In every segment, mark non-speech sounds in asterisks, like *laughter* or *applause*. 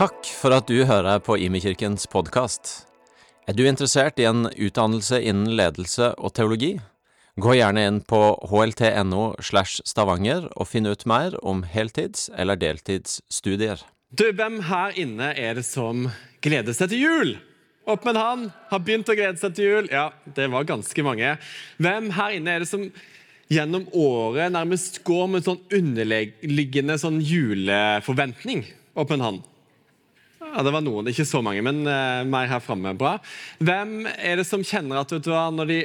Takk for at du hører på Imekirkens podkast. Er du interessert i en utdannelse innen ledelse og teologi? Gå gjerne inn på hlt.no slash stavanger og finn ut mer om heltids- eller deltidsstudier. Du, Hvem her inne er det som gleder seg til jul? Opp med hånd. Har begynt å glede seg til jul? Ja, det var ganske mange. Hvem her inne er det som gjennom året nærmest går med en sånn underliggende sånn juleforventning? Opp med hånd. Ja, Det var noen, ikke så mange, men uh, mer her framme. Bra. Hvem er det som kjenner at vet du når de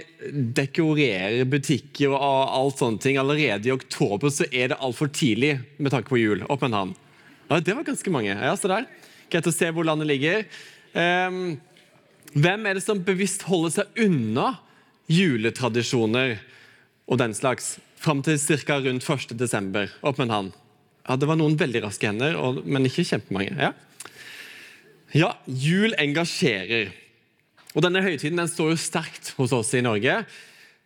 dekorerer butikker og alt sånne ting allerede i oktober, så er det altfor tidlig med tanke på jul? Opp med en hånd. Ja, Det var ganske mange. Ja, så der. Greit å se hvor landet ligger. Um, hvem er det som bevisst holder seg unna juletradisjoner og den slags fram til ca. rundt 1. desember? Opp med en hånd. Ja, Det var noen veldig raske hender, men ikke kjempemange. Ja. Ja, jul engasjerer. Og Denne høytiden den står jo sterkt hos oss i Norge,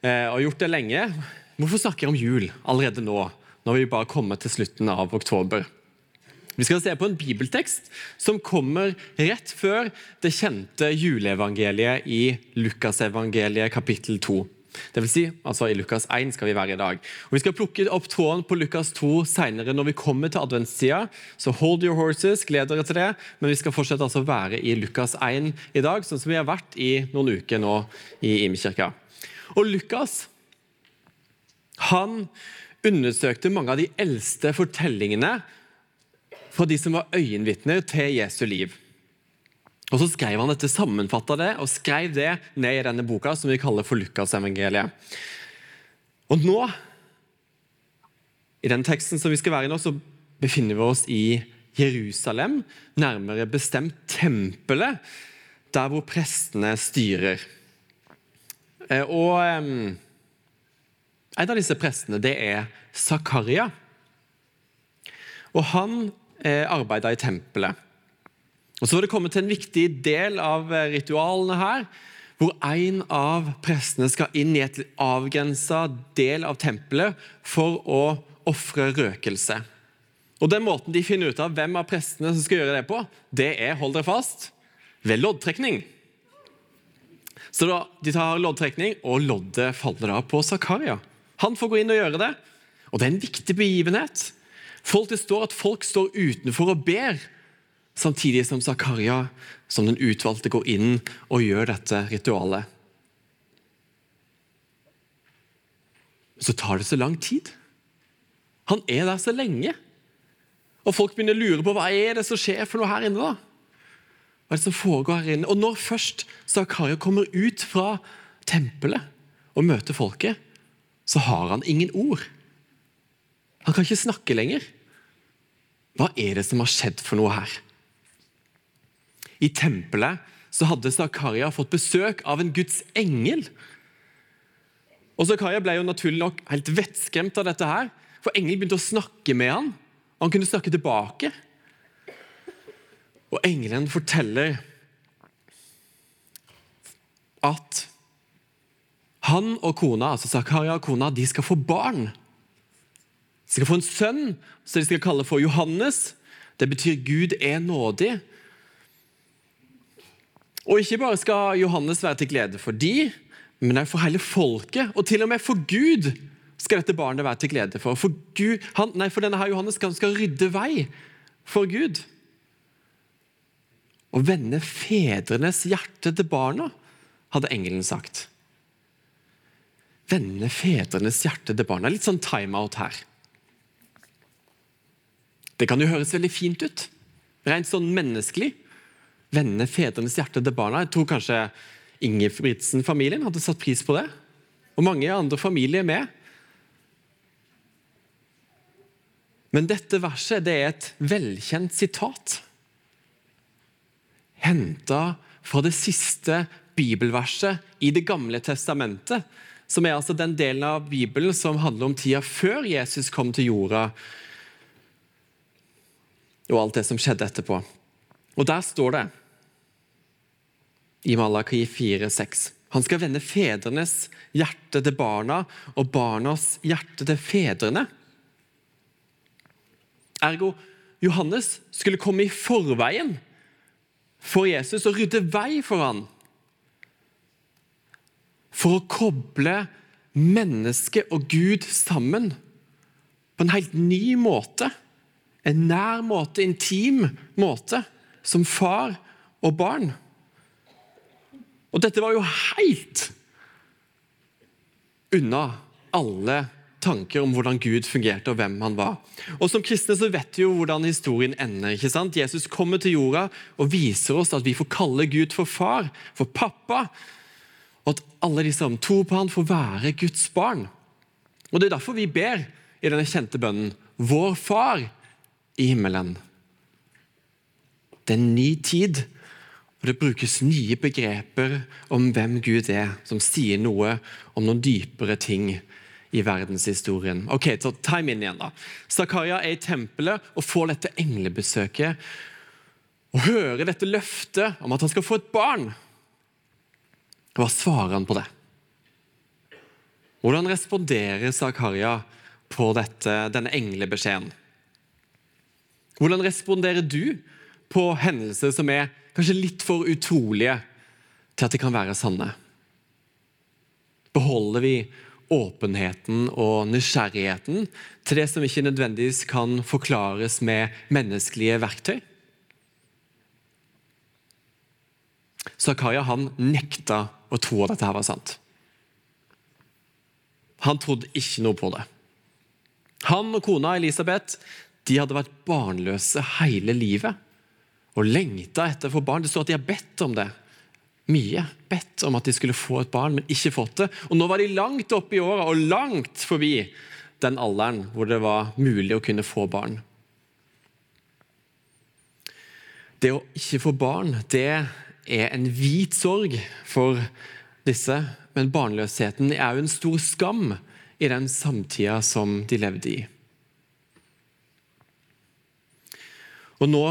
eh, og har gjort det lenge. Hvorfor snakker jeg om jul allerede nå, når vi bare kommer til slutten av oktober? Vi skal se på en bibeltekst som kommer rett før det kjente juleevangeliet i Lukasevangeliet kapittel 2. Det vil si, altså I Lukas 1 skal vi være i dag. Og Vi skal plukke opp tråden på Lukas 2 senere når vi kommer til adventstida. Så hold your horses, gled dere til det. Men vi skal fortsette altså å være i Lukas 1 i dag, sånn som vi har vært i noen uker nå i Imekirka. Og Lukas han undersøkte mange av de eldste fortellingene fra de som var øyenvitner til Jesu liv. Og Så skrev han dette, sammenfatta det og skrev det ned i denne boka som vi kaller for Lukasevangeliet. Og nå, i den teksten som vi skal være i nå, så befinner vi oss i Jerusalem, nærmere bestemt tempelet, der hvor prestene styrer. Eh, og En av disse prestene det er Zakaria. Og Han eh, arbeida i tempelet. Og Så var det kommet til en viktig del av eh, ritualene her, hvor en av prestene skal inn i et avgrensa del av tempelet for å ofre røkelse. Og Den måten de finner ut av hvem av prestene som skal gjøre det på, det er hold dere fast, ved loddtrekning. Så da, De tar loddtrekning, og loddet faller da på Zakaria. Han får gå inn og gjøre det. Og det er en viktig begivenhet. Folk, det står at folk står utenfor og ber samtidig som Zakaria, som den utvalgte, går inn og gjør dette ritualet. Så tar det så lang tid. Han er der så lenge. Og folk begynner å lure på hva er det som skjer for noe her inne. da? Hva er det som foregår her inne? Og når først Zakaria kommer ut fra tempelet og møter folket, så har han ingen ord. Han kan ikke snakke lenger. Hva er det som har skjedd for noe her? I tempelet så hadde Zakaria fått besøk av en Guds engel. Og Zakaria ble jo naturlig nok helt vettskremt av dette, her, for engelen begynte å snakke med han, og han kunne snakke tilbake. Og engelen forteller at han og kona, altså Zakaria og kona, de skal få barn. De skal få en sønn som de skal kalle for Johannes. Det betyr Gud er nådig. Og ikke bare skal Johannes være til glede for de, men også for hele folket. Og til og med for Gud skal dette barnet være til glede for. For, Gud, han, nei, for denne her Johannes han skal rydde vei for Gud. Og vende fedrenes hjerte til barna, hadde engelen sagt. Vende fedrenes hjerte til barna. Litt sånn time-out her. Det kan jo høres veldig fint ut. Rent sånn menneskelig vende fedrenes hjerte til barna. Jeg tror kanskje Ingebrigtsen-familien hadde satt pris på det. Og mange andre familier med. Men dette verset det er et velkjent sitat. Henta fra det siste bibelverset i Det gamle testamentet. Som er altså den delen av Bibelen som handler om tida før Jesus kom til jorda. Og alt det som skjedde etterpå. Og Der står det i Malaki 4,6. Han skal vende fedrenes hjerte til barna og barnas hjerte til fedrene. Ergo, Johannes skulle komme i forveien for Jesus og rydde vei for han. For å koble menneske og Gud sammen på en helt ny måte. En nær måte, intim måte, som far og barn. Og dette var jo helt unna alle tanker om hvordan Gud fungerte og hvem han var. Og Som kristne så vet vi jo hvordan historien ender. ikke sant? Jesus kommer til jorda og viser oss at vi får kalle Gud for far, for pappa. Og at alle de som tror på han får være Guds barn. Og Det er derfor vi ber i denne kjente bønnen Vår Far i himmelen. Det er en ny tid, og det brukes nye begreper om hvem Gud er, som sier noe om noen dypere ting i verdenshistorien. Ok, så time inn igjen da. Zakaria er i tempelet og får dette englebesøket og hører dette løftet om at han skal få et barn. Hva svarer han på det? Hvordan responderer Zakaria på dette, denne englebeskjeden? Hvordan responderer du på hendelser som er kanskje litt for utrolige til at de kan være sanne? Beholder vi åpenheten og nysgjerrigheten til det som ikke nødvendigvis kan forklares med menneskelige verktøy? Zakaria han nekta å tro at dette var sant. Han trodde ikke noe på det. Han og kona Elisabeth de hadde vært barnløse hele livet og lengta etter å få barn. Det står at de har bedt om det mye. Bedt om at de skulle få et barn, men ikke fått det. Og Nå var de langt oppe i åra og langt forbi den alderen hvor det var mulig å kunne få barn. Det å ikke få barn det er en hvit sorg for disse, men barnløsheten er jo en stor skam i den samtida som de levde i. Og nå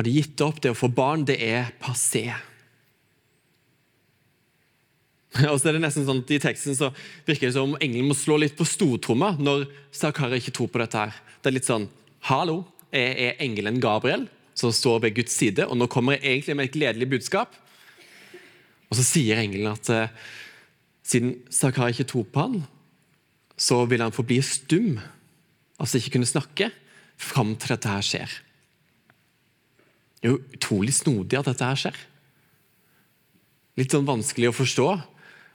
har de gitt opp. Det å få barn, det er passé. *laughs* Og så er det nesten sånn at I teksten så virker det som om engelen må slå litt på stortromma når Sakari ikke tror på dette. her. Det er litt sånn Hallo, jeg er engelen Gabriel som står ved Guds side, og nå kommer jeg egentlig med et gledelig budskap. Og så sier engelen at eh, siden Sakari ikke tror på han, så vil han forbli stum, altså ikke kunne snakke, fram til dette her skjer. Det er jo utrolig snodig at dette her skjer. Litt sånn vanskelig å forstå.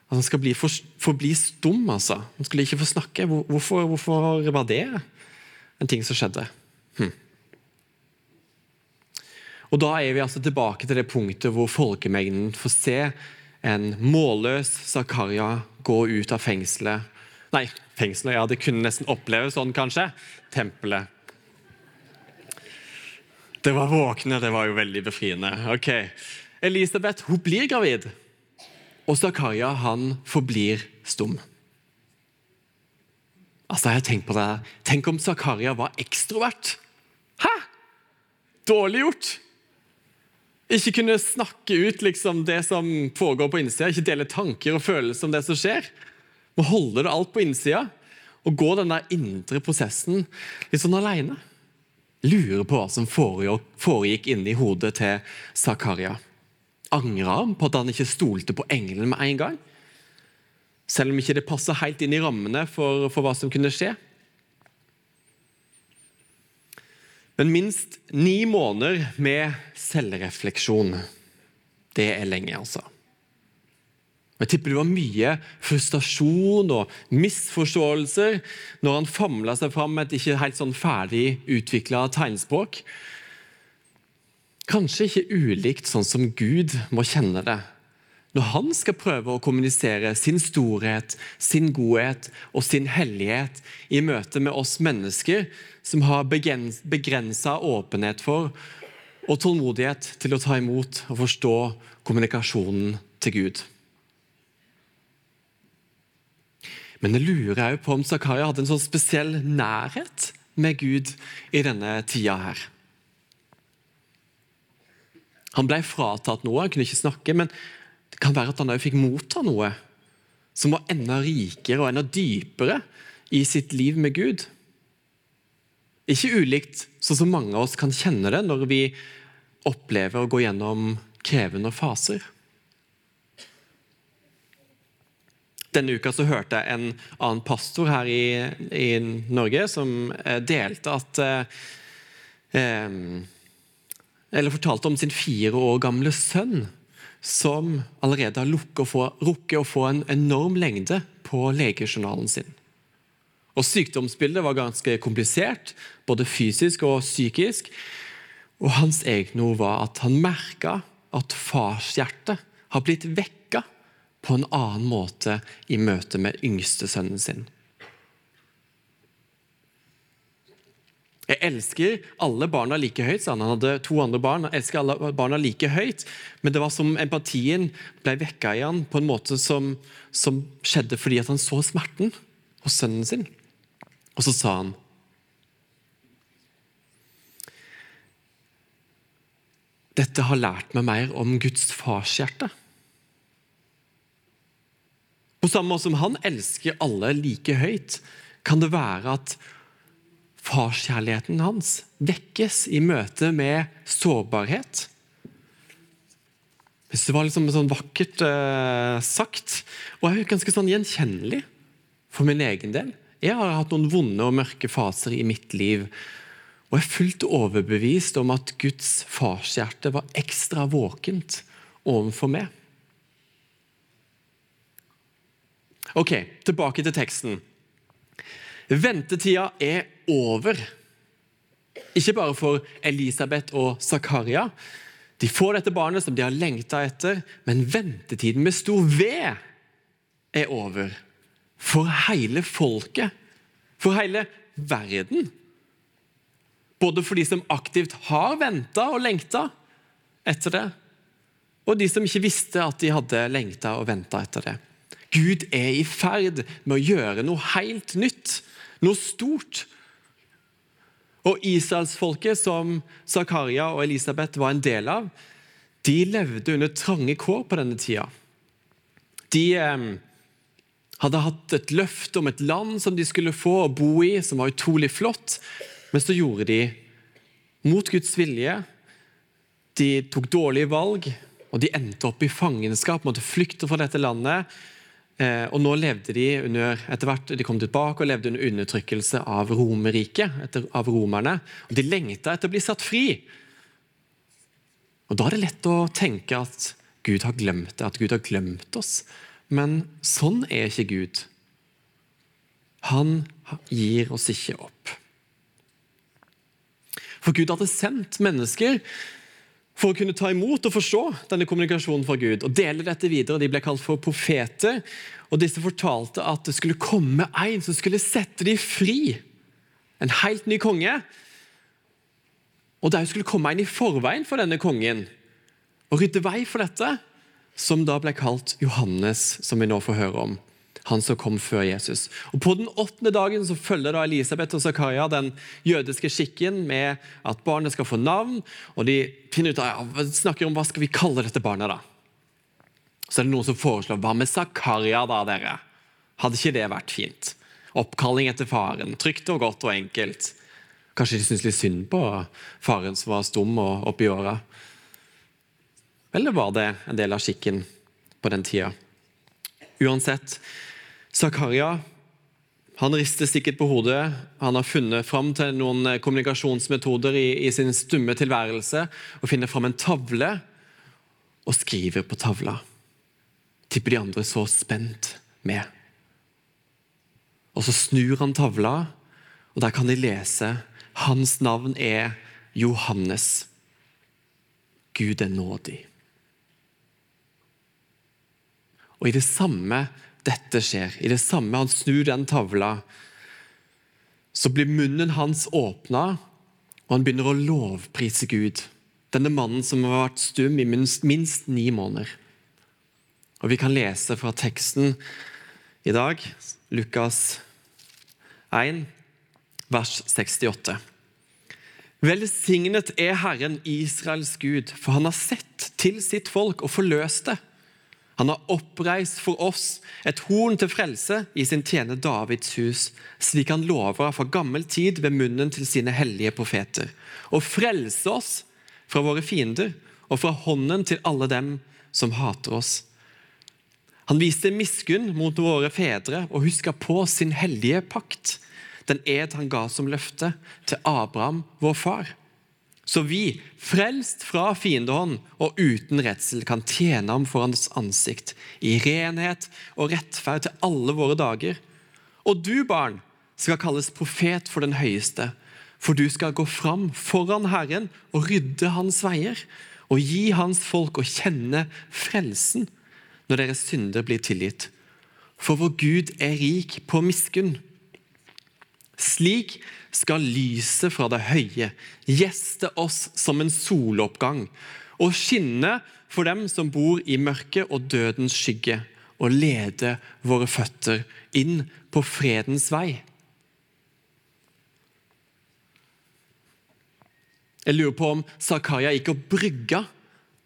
At han skal bli for, forbli stum, altså. Han skulle ikke få snakke. Hvorfor, hvorfor var det en ting som skjedde? Hm. Og Da er vi altså tilbake til det punktet hvor folkemengden får se en målløs Zakaria gå ut av fengselet. Nei, fengselet, ja, det kunne nesten oppleves sånn, kanskje. Tempelet. Det var våkne, det var jo veldig befriende. Ok, Elisabeth hun blir gravid. Og Zakaria han forblir stum. Altså, jeg tenker på det. Tenk om Zakaria var ekstrovert. Hæ? Dårlig gjort! Ikke kunne snakke ut liksom, det som foregår på innsida, ikke dele tanker og følelser om det som skjer. Må holde det alt på innsida og gå den der indre prosessen litt sånn aleine. Lurer på hva som foregikk inni hodet til Zakaria angra han på at han ikke stolte på engelen med en gang? Selv om ikke det passer helt inn i rammene for, for hva som kunne skje? Men minst ni måneder med selvrefleksjon, det er lenge, altså. Jeg tipper det var mye frustrasjon og misforståelser når han famla seg fram med et ikke helt sånn ferdig utvikla tegnspråk Kanskje ikke ulikt sånn som Gud må kjenne det. Når han skal prøve å kommunisere sin storhet, sin godhet og sin hellighet i møte med oss mennesker som har begrensa åpenhet for og tålmodighet til å ta imot og forstå kommunikasjonen til Gud. Men jeg lurer også på om Zakaria hadde en sånn spesiell nærhet med Gud i denne tida her. Han ble fratatt noe, han kunne ikke snakke, men det kan være at han òg fikk motta noe som var enda rikere og enda dypere i sitt liv med Gud. Ikke ulikt sånn som mange av oss kan kjenne det når vi opplever å gå gjennom krevende faser. Denne uka så hørte jeg en annen pastor her i, i Norge som eh, delte at eh, eh, Eller fortalte om sin fire år gamle sønn som allerede har rukket å få en enorm lengde på legejournalen sin. Og Sykdomsbildet var ganske komplisert, både fysisk og psykisk. Og Hans egne ord var at han merka at farshjertet har blitt vekka på en annen måte i møte med yngstesønnen sin. Jeg elsker alle barna like høyt, sa han. Han hadde to andre barn. Jeg elsker alle barna like høyt, Men det var som empatien ble vekka i han på en måte som, som skjedde fordi han så smerten hos sønnen sin. Og så sa han Dette har lært meg mer om Guds farshjerte. På samme måte som han elsker alle like høyt, kan det være at farskjærligheten hans vekkes i møte med sårbarhet. Hvis det var liksom sånn vakkert eh, sagt, og er ganske sånn gjenkjennelig for min egen del. Jeg har hatt noen vonde og mørke faser i mitt liv. Og jeg er fullt overbevist om at Guds farshjerte var ekstra våkent overfor meg. Ok, tilbake til teksten. Ventetida er over. Ikke bare for Elisabeth og Zakaria. De får dette barnet som de har lengta etter, men ventetiden med stor V er over. For hele folket. For hele verden. Både for de som aktivt har venta og lengta etter det, og de som ikke visste at de hadde lengta og venta etter det. Gud er i ferd med å gjøre noe helt nytt noe stort. Og Israelsfolket, som Zakaria og Elisabeth var en del av, de levde under trange kår på denne tida. De eh, hadde hatt et løfte om et land som de skulle få å bo i, som var utrolig flott, men så gjorde de mot Guds vilje. De tok dårlige valg, og de endte opp i fangenskap, måtte flykte fra dette landet. Eh, og nå levde de under, etter hvert de kom tilbake og levde under undertrykkelse av Romerriket, av romerne. Og de lengta etter å bli satt fri. Og Da er det lett å tenke at Gud har glemt det, at Gud har glemt oss. Men sånn er ikke Gud. Han gir oss ikke opp. For Gud hadde sendt mennesker for å kunne ta imot og forstå denne kommunikasjonen fra Gud og dele dette videre. De ble kalt for profeter, og disse fortalte at det skulle komme en som skulle sette dem fri. En helt ny konge. Og det skulle komme en i forveien for denne kongen og rydde vei for dette, som da ble kalt Johannes, som vi nå får høre om han som kom før Jesus. Og På den åttende dagen så følger da Elisabeth og Zakaria den jødiske skikken med at barnet skal få navn. og De finner ut av, ja, snakker om hva skal vi kalle dette barnet. da? Så er det noen som foreslår hva med Zakaria, da, dere? Hadde ikke det vært fint? Oppkalling etter faren. Trygt og godt og enkelt. Kanskje de syns litt synd på faren som var stum og oppi åra? Eller var det en del av skikken på den tida? Uansett, Zakaria han rister sikkert på hodet. Han har funnet fram til noen eh, kommunikasjonsmetoder i, i sin stumme tilværelse og finner fram en tavle og skriver på tavla. Tipper de andre så spent med. Og Så snur han tavla, og der kan de lese hans navn er Johannes. Gud er nådig. Og i det samme dette skjer. I det samme han snur den tavla, så blir munnen hans åpna, og han begynner å lovprise Gud. Denne mannen som har vært stum i minst, minst ni måneder. Og Vi kan lese fra teksten i dag, Lukas 1, vers 68. Velsignet er Herren Israels Gud, for han har sett til sitt folk og forløst det. Han har oppreist for oss et horn til frelse i sin tjener Davids hus, slik han lover fra gammel tid ved munnen til sine hellige profeter, og frelse oss fra våre fiender og fra hånden til alle dem som hater oss. Han viste miskunn mot våre fedre og huska på sin hellige pakt, den ed han ga som løfte til Abraham, vår far. Så vi, frelst fra fiendehånd og uten redsel, kan tjene ham for hans ansikt, i renhet og rettferd til alle våre dager. Og du, barn, skal kalles profet for den høyeste, for du skal gå fram foran Herren og rydde hans veier, og gi hans folk å kjenne frelsen når deres synder blir tilgitt. For vår Gud er rik på miskunn. Slik skal lyset fra det høye gjeste oss som en soloppgang og skinne for dem som bor i mørket og dødens skygge, og lede våre føtter inn på fredens vei. Jeg lurer på om Zakaria gikk og brygga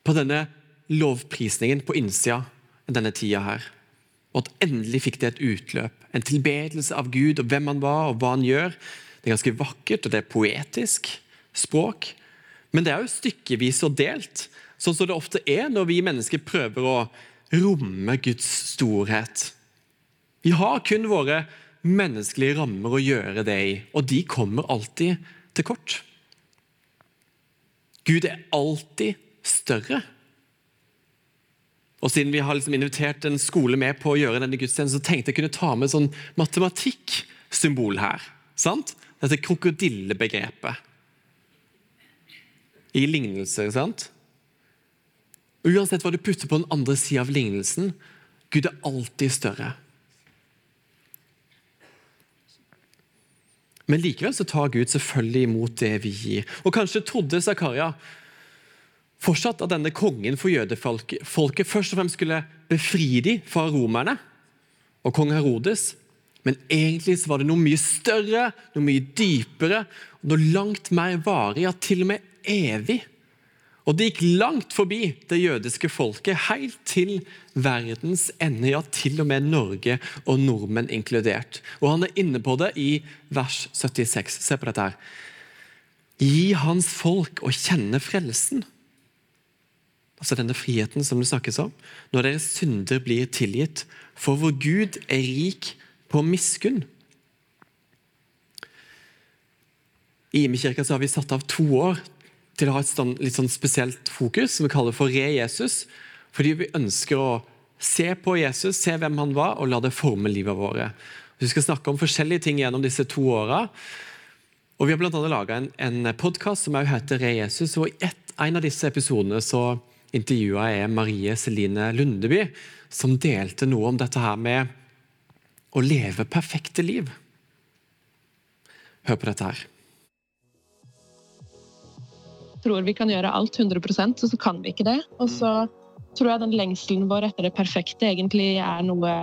på denne lovprisningen på innsida denne tida her. Og at endelig fikk det et utløp. En tilbedelse av Gud og hvem han var og hva han gjør. Er ganske vakkert, og det er poetisk språk. Men det er jo stykkevis og delt, sånn som det ofte er når vi mennesker prøver å romme Guds storhet. Vi har kun våre menneskelige rammer å gjøre det i, og de kommer alltid til kort. Gud er alltid større. Og Siden vi har liksom invitert en skole med på å gjøre denne gudstjenesten, så tenkte jeg kunne ta med sånn matematikksymbol her. sant? Dette krokodillebegrepet. I lignelser, sant? Uansett hva du putter på den andre sida av lignelsen, Gud er alltid større. Men likevel så tar Gud selvfølgelig imot det vi gir. Og Kanskje trodde Zakaria fortsatt at denne kongen for jødefolket først og fremst skulle befri dem fra romerne og kong Herodes. Men egentlig så var det noe mye større, noe mye dypere, noe langt mer varig, ja, til og med evig. Og det gikk langt forbi det jødiske folket, helt til verdens ende, ja, til og med Norge og nordmenn inkludert. Og han er inne på det i vers 76. Se på dette her. Gi hans folk å kjenne frelsen altså denne friheten som det snakkes om, når deres synder blir tilgitt. For vår Gud er rik på miskunn. I Ime-kirka har vi satt av to år til å ha et stand, litt sånn spesielt fokus, som vi kaller for Re-Jesus. Fordi vi ønsker å se på Jesus, se hvem han var, og la det forme livet vårt. Vi skal snakke om forskjellige ting gjennom disse to åra. Vi har annet laga en, en podkast som heter Re-Jesus. og I et, en av disse episodene så intervjua jeg Marie Celine Lundeby, som delte noe om dette her med å leve perfekte liv. Hør på dette her. Tror vi kan gjøre alt 100 og så kan vi ikke det. Og så tror jeg den lengselen vår etter det perfekte egentlig er noe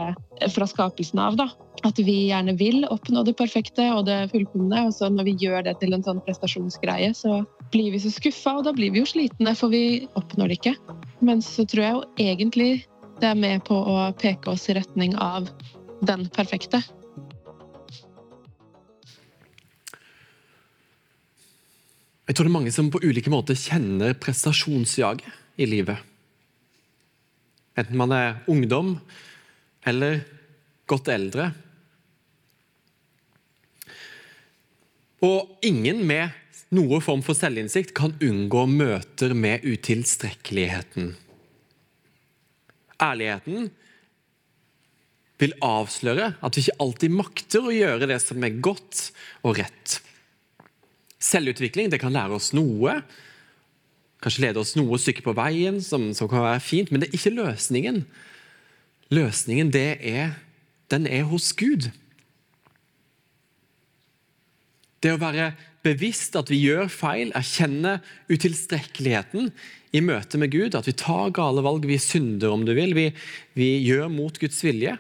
fra skapelsen av. da. At vi gjerne vil oppnå det perfekte og det fullkomne, og så når vi gjør det til en sånn prestasjonsgreie, så blir vi så skuffa, og da blir vi jo slitne, for vi oppnår det ikke. Men så tror jeg jo egentlig det er med på å peke oss i retning av den perfekte. Jeg tror det er mange som på ulike måter kjenner prestasjonsjaget i livet. Enten man er ungdom eller godt eldre. Og ingen med noe form for selvinnsikt kan unngå møter med utilstrekkeligheten. Ærligheten vil avsløre at vi ikke alltid makter å gjøre det som er godt og rett. Selvutvikling det kan lære oss noe, kanskje lede oss noe stykke på veien, som, som, kan være fint, men det er ikke løsningen. Løsningen er, den er hos Gud. Det å være bevisst at vi gjør feil, erkjenne utilstrekkeligheten i møte med Gud, at vi tar gale valg, vi synder om du vil, vi, vi gjør mot Guds vilje.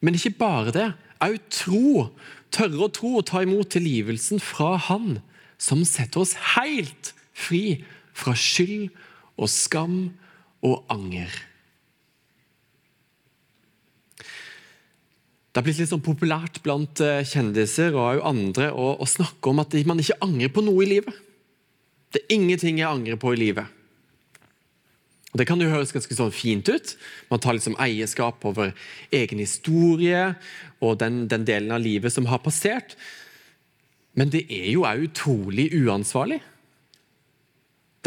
Men ikke bare det. Au tro. Tørre å tro og ta imot tilgivelsen fra Han som setter oss helt fri fra skyld og skam og anger. Det har blitt litt sånn populært blant eh, kjendiser og andre å, snakke om at man ikke angrer på noe i livet. Det er ingenting jeg angrer på i livet. Og Det kan jo høres ganske sånn fint ut. Man tar liksom eierskap over egen historie og den, den delen av livet som har passert. Men det er jo òg utrolig uansvarlig.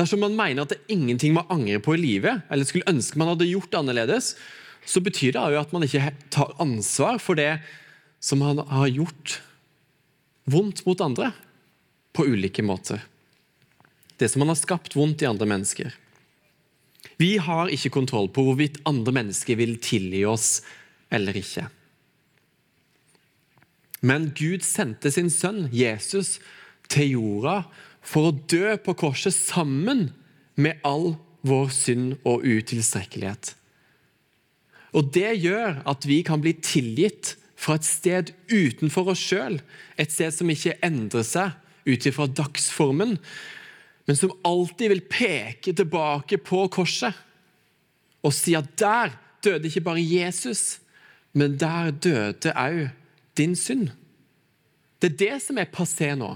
Dersom man mener at det er ingenting man angrer på i livet, eller skulle ønske man hadde gjort annerledes, så betyr det jo at man ikke tar ansvar for det som man har gjort vondt mot andre på ulike måter. Det som man har skapt vondt i andre mennesker. Vi har ikke kontroll på hvorvidt andre mennesker vil tilgi oss eller ikke. Men Gud sendte sin sønn Jesus til jorda for å dø på korset sammen med all vår synd og utilstrekkelighet. Og Det gjør at vi kan bli tilgitt fra et sted utenfor oss sjøl, et sted som ikke endrer seg ut ifra dagsformen, men som alltid vil peke tilbake på korset og si at der døde ikke bare Jesus, men der døde òg din synd. Det er det som er passé nå.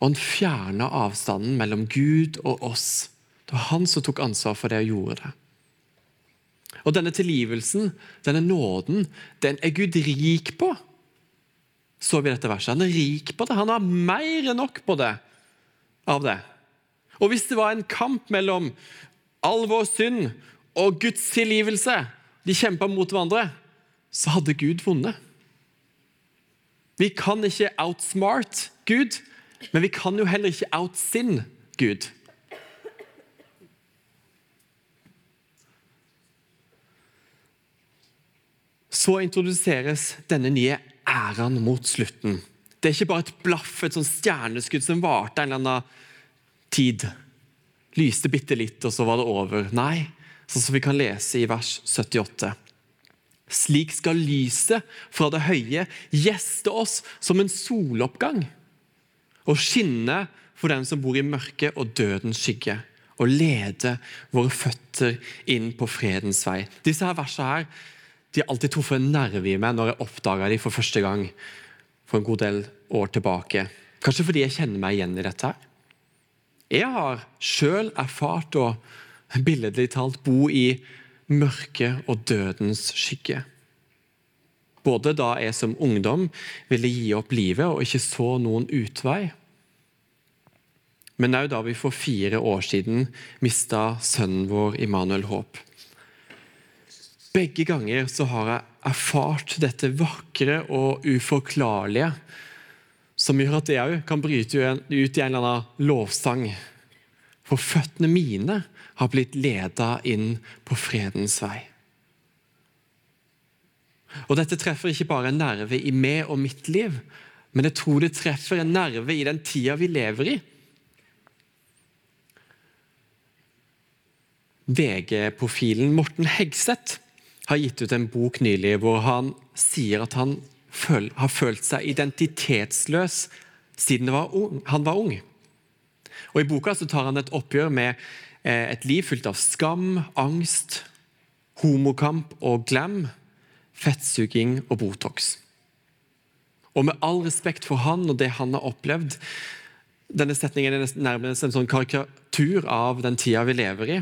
Og han fjerna avstanden mellom Gud og oss. Det var han som tok ansvar for det og gjorde det. Og denne tilgivelsen, denne nåden, den er Gud rik på. Så vi dette verset. Han er rik på det. Han har mer enn nok på det av det. Og hvis det var en kamp mellom all vår synd og Guds tilgivelse, de kjempa mot hverandre, så hadde Gud vunnet. Vi kan ikke outsmart Gud, men vi kan jo heller ikke outsin Gud. Så introduseres denne nye æren mot slutten. Det er ikke bare et blaff, et sånn stjerneskudd som varte en eller annen tid. Lyste bitte litt, og så var det over. Nei, sånn som vi kan lese i vers 78. Slik skal lyset fra det høye gjeste oss som en soloppgang og skinne for den som bor i mørket og dødens skygge, og lede våre føtter inn på fredens vei. Disse her versene her, de har alltid truffet en nerve i meg når jeg oppdaga dem for første gang for en god del år tilbake. Kanskje fordi jeg kjenner meg igjen i dette. her. Jeg har sjøl erfart å billedlig talt bo i mørket og dødens skygge. Både da jeg som ungdom ville gi opp livet og ikke så noen utvei, men òg da vi for fire år siden mista sønnen vår Immanuel Håp. Begge ganger så har jeg erfart dette vakre og uforklarlige, som gjør at jeg òg kan bryte ut i en eller annen lovsang. For føttene mine har blitt leda inn på fredens vei. Og Dette treffer ikke bare en nerve i meg og mitt liv, men jeg tror det treffer en nerve i den tida vi lever i. VG-profilen Morten Hegseth har gitt ut en bok nylig hvor han sier at han føl har følt seg identitetsløs siden var han var ung. Og I boka så tar han et oppgjør med eh, et liv fullt av skam, angst, homokamp og glam, fettsuging og Botox. Og med all respekt for han og det han har opplevd Denne setningen er nærmest en sånn karikatur av den tida vi lever i.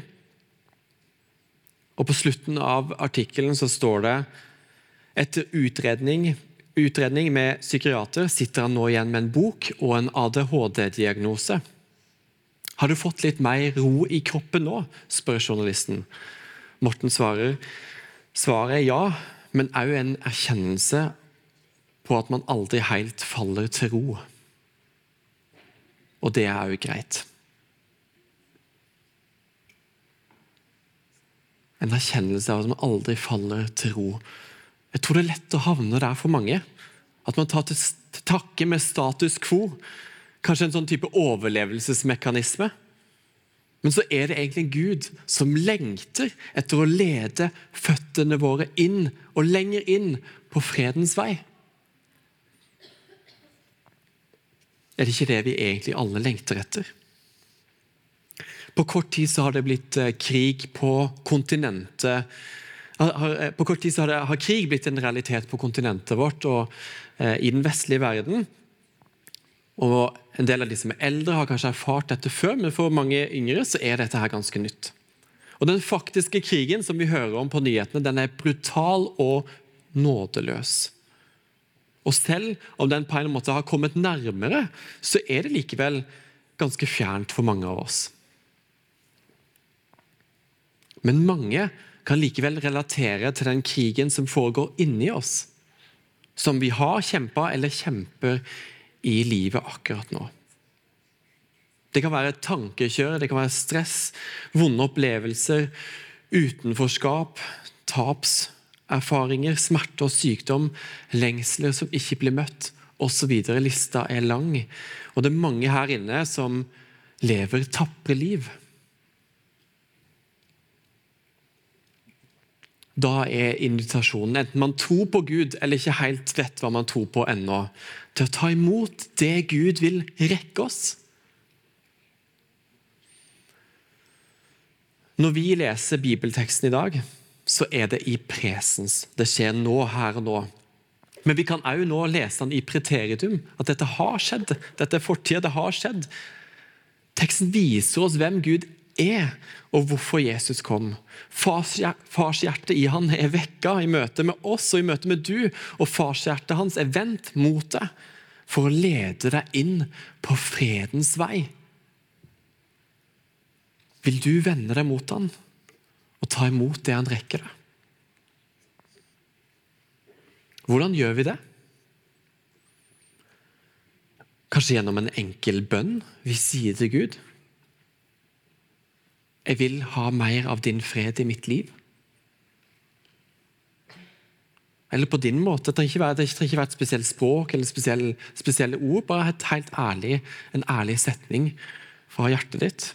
Og På slutten av artikkelen står det etter utredning, utredning med psykiater sitter han nå igjen med en bok og en ADHD-diagnose. Har du fått litt mer ro i kroppen nå? spør journalisten. Morten svarer svaret er ja, men òg en erkjennelse på at man aldri helt faller til ro. Og det er òg greit. En erkjennelse av at man aldri faller til ro. Jeg tror det er lett å havne der for mange. At man tar til takke med status quo. Kanskje en sånn type overlevelsesmekanisme. Men så er det egentlig en Gud som lengter etter å lede føttene våre inn og lenger inn på fredens vei. Er det ikke det vi egentlig alle lengter etter? På kort tid så har det blitt eh, krig på kontinentet. Eh, på kort tid så har, det, har krig blitt en realitet på kontinentet vårt og eh, i den vestlige verden. Og En del av de som er eldre, har kanskje erfart dette før, men for mange yngre så er dette her ganske nytt. Og Den faktiske krigen som vi hører om på nyhetene, den er brutal og nådeløs. Og selv om den på en måte har kommet nærmere, så er det likevel ganske fjernt for mange av oss. Men mange kan likevel relatere til den krigen som foregår inni oss. Som vi har kjempa eller kjemper i livet akkurat nå. Det kan være tankekjør, det kan være stress, vonde opplevelser, utenforskap, tapserfaringer, smerte og sykdom, lengsler som ikke blir møtt, osv. Lista er lang. Og det er mange her inne som lever tapre liv. Da er invitasjonen, enten man tror på Gud eller ikke helt vet hva man tror på ennå, til å ta imot det Gud vil rekke oss. Når vi leser bibelteksten i dag, så er det i presens. Det skjer nå, her og nå. Men vi kan òg nå lese den i preteritum, at dette har skjedd. Dette er fortida, det har skjedd. Teksten viser oss hvem Gud er, og hvorfor Jesus kom. Farshjertet i han er vekka i møte med oss og i møte med du, og farshjertet hans er vendt mot deg for å lede deg inn på fredens vei. Vil du vende deg mot han og ta imot det han rekker deg? Hvordan gjør vi det? Kanskje gjennom en enkel bønn vi sier til Gud? Jeg vil ha mer av din fred i mitt liv. Eller på din måte. Det trenger ikke være, et spesielt språk eller spesielle, spesielle ord. Bare et helt ærlig, en ærlig setning fra hjertet ditt.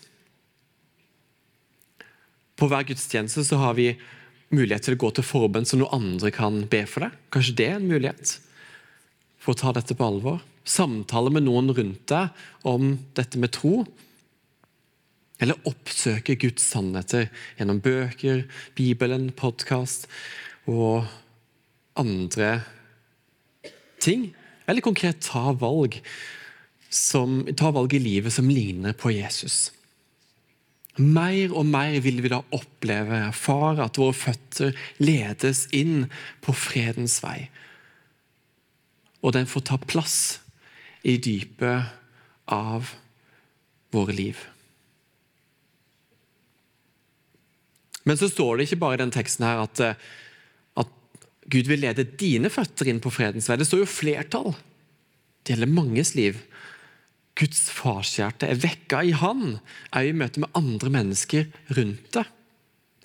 På hver gudstjeneste så har vi mulighet til å gå til forbønn så noen andre kan be for deg. Kanskje det er en mulighet for å ta dette på alvor. Samtale med noen rundt deg om dette med tro eller oppsøke Guds sannheter gjennom bøker, Bibelen, podkast og andre ting. Eller konkret ta valg, som, ta valg i livet som ligner på Jesus. Mer og mer vil vi da oppleve, erfare, at våre føtter ledes inn på fredens vei. Og den får ta plass i dypet av våre liv. Men så står det ikke bare i den teksten her at, eh, at Gud vil lede dine føtter inn på fredens vei. Det står jo flertall. Det gjelder manges liv. Guds farshjerte er vekka i han, òg i møte med andre mennesker rundt det.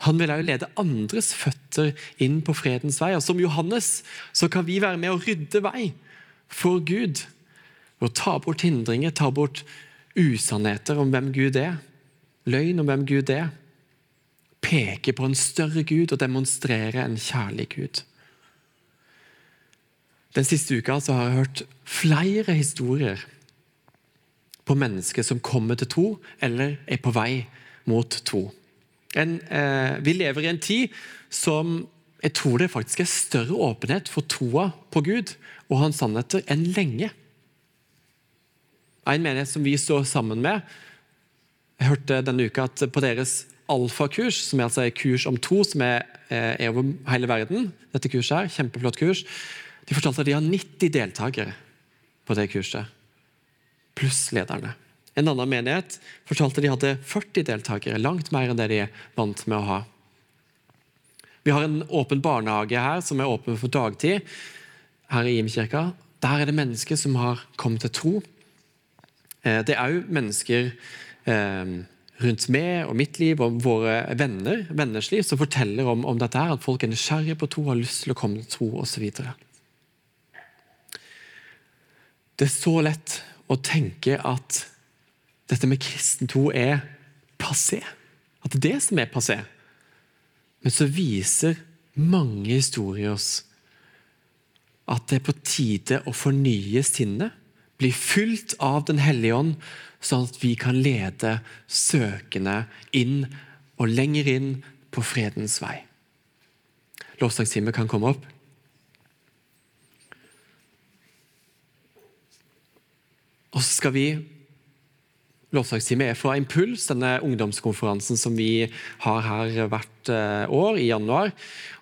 Han vil òg lede andres føtter inn på fredens vei. Og Som Johannes så kan vi være med å rydde vei for Gud. Og ta bort hindringer, ta bort usannheter om hvem Gud er. Løgn om hvem Gud er peker på en større Gud og demonstrerer en kjærlig Gud. Den siste uka har jeg hørt flere historier på mennesker som kommer til tro, eller er på vei mot tro. En, eh, vi lever i en tid som jeg tror det faktisk er større åpenhet for troa på Gud og hans sannheter enn lenge. En menighet som vi står sammen med, jeg hørte denne uka at på deres alfakurs, som er altså kurs om to som er, eh, er, over hele verden. Dette kurset her, Kjempeflott kurs. De fortalte at de har 90 deltakere på det kurset, pluss lederne. En annen menighet fortalte de hadde 40 deltakere, langt mer enn det de er vant med å ha. Vi har en åpen barnehage her, som er åpen for dagtid, her i Imkirka. Der er det mennesker som har kommet til tro. Eh, det er òg mennesker eh, rundt meg og mitt liv og våre venner, venners liv som forteller om, om dette her, at folk er nysgjerrige på tro, har lyst til å komme til tro osv. Det er så lett å tenke at dette med kristen tro er passé. At det er det som er passé. Men så viser mange historier oss at det er på tide å fornye sinnet, bli fylt av Den hellige ånd, sånn at vi kan lede søkende inn og lenger inn på fredens vei. Lovsangstimen kan komme opp. Og så skal vi Lovsangsteamet er fra Impuls, denne ungdomskonferansen som vi har her hvert eh, år i januar.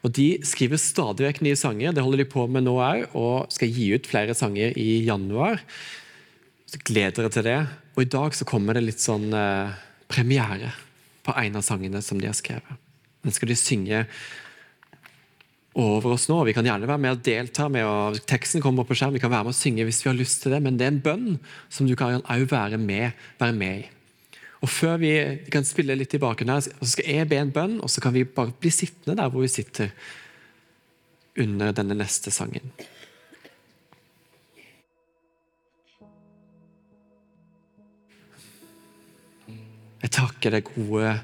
Og De skriver stadig vekk nye sanger, det holder de på med nå òg, og skal gi ut flere sanger i januar. Så gleder dere til det. Og i dag så kommer det litt sånn eh, premiere på en av sangene som de har skrevet. Den skal de synge over oss nå. Vi kan gjerne være med og delta. med å, Teksten kommer på skjerm, vi kan være med og synge hvis vi har lyst til det, men det er en bønn som du kan også være, med, være med i. Og Før vi, vi kan spille litt i bakgrunnen her, så skal jeg be en bønn, og så kan vi bare bli sittende der hvor vi sitter under denne neste sangen. Jeg takker deg, gode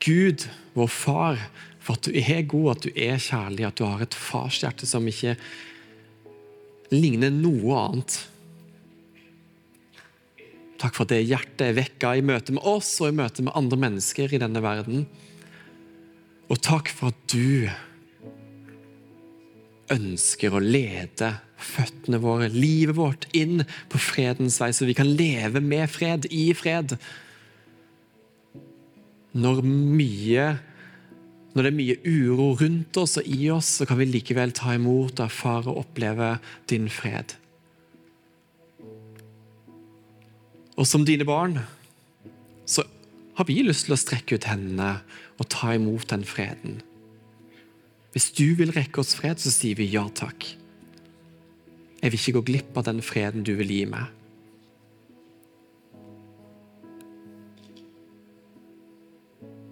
Gud, vår far, for at du er god, at du er kjærlig, at du har et farshjerte som ikke ligner noe annet. Takk for at det hjertet er vekka i møte med oss og i møte med andre mennesker i denne verden. Og takk for at du ønsker å lede føttene våre, livet vårt, inn på fredens vei, så vi kan leve med fred, i fred. Når mye når det er mye uro rundt oss og i oss, så kan vi likevel ta imot, erfare og oppleve din fred. Og som dine barn så har vi lyst til å strekke ut hendene og ta imot den freden. Hvis du vil rekke oss fred, så sier vi ja takk. Jeg vil ikke gå glipp av den freden du vil gi meg.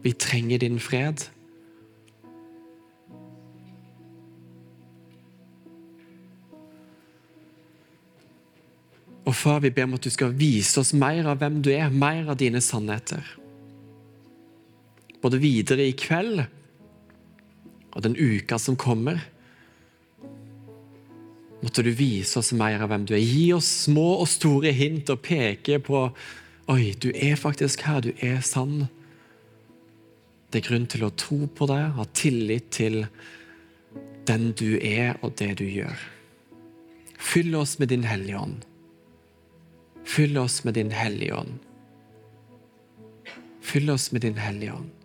Vi trenger din fred. Og far, vi ber om at du skal vise oss mer av hvem du er, mer av dine sannheter. Både videre i kveld og den uka som kommer. Måtte du vise oss mer av hvem du er. Gi oss små og store hint og peke på Oi, du er faktisk her. Du er sann. Det er grunn til å tro på deg, ha tillit til den du er, og det du gjør. Fyll oss med din Hellige Ånd. Fyll oss med din Hellige Ånd. Fyll oss med din Hellige Ånd.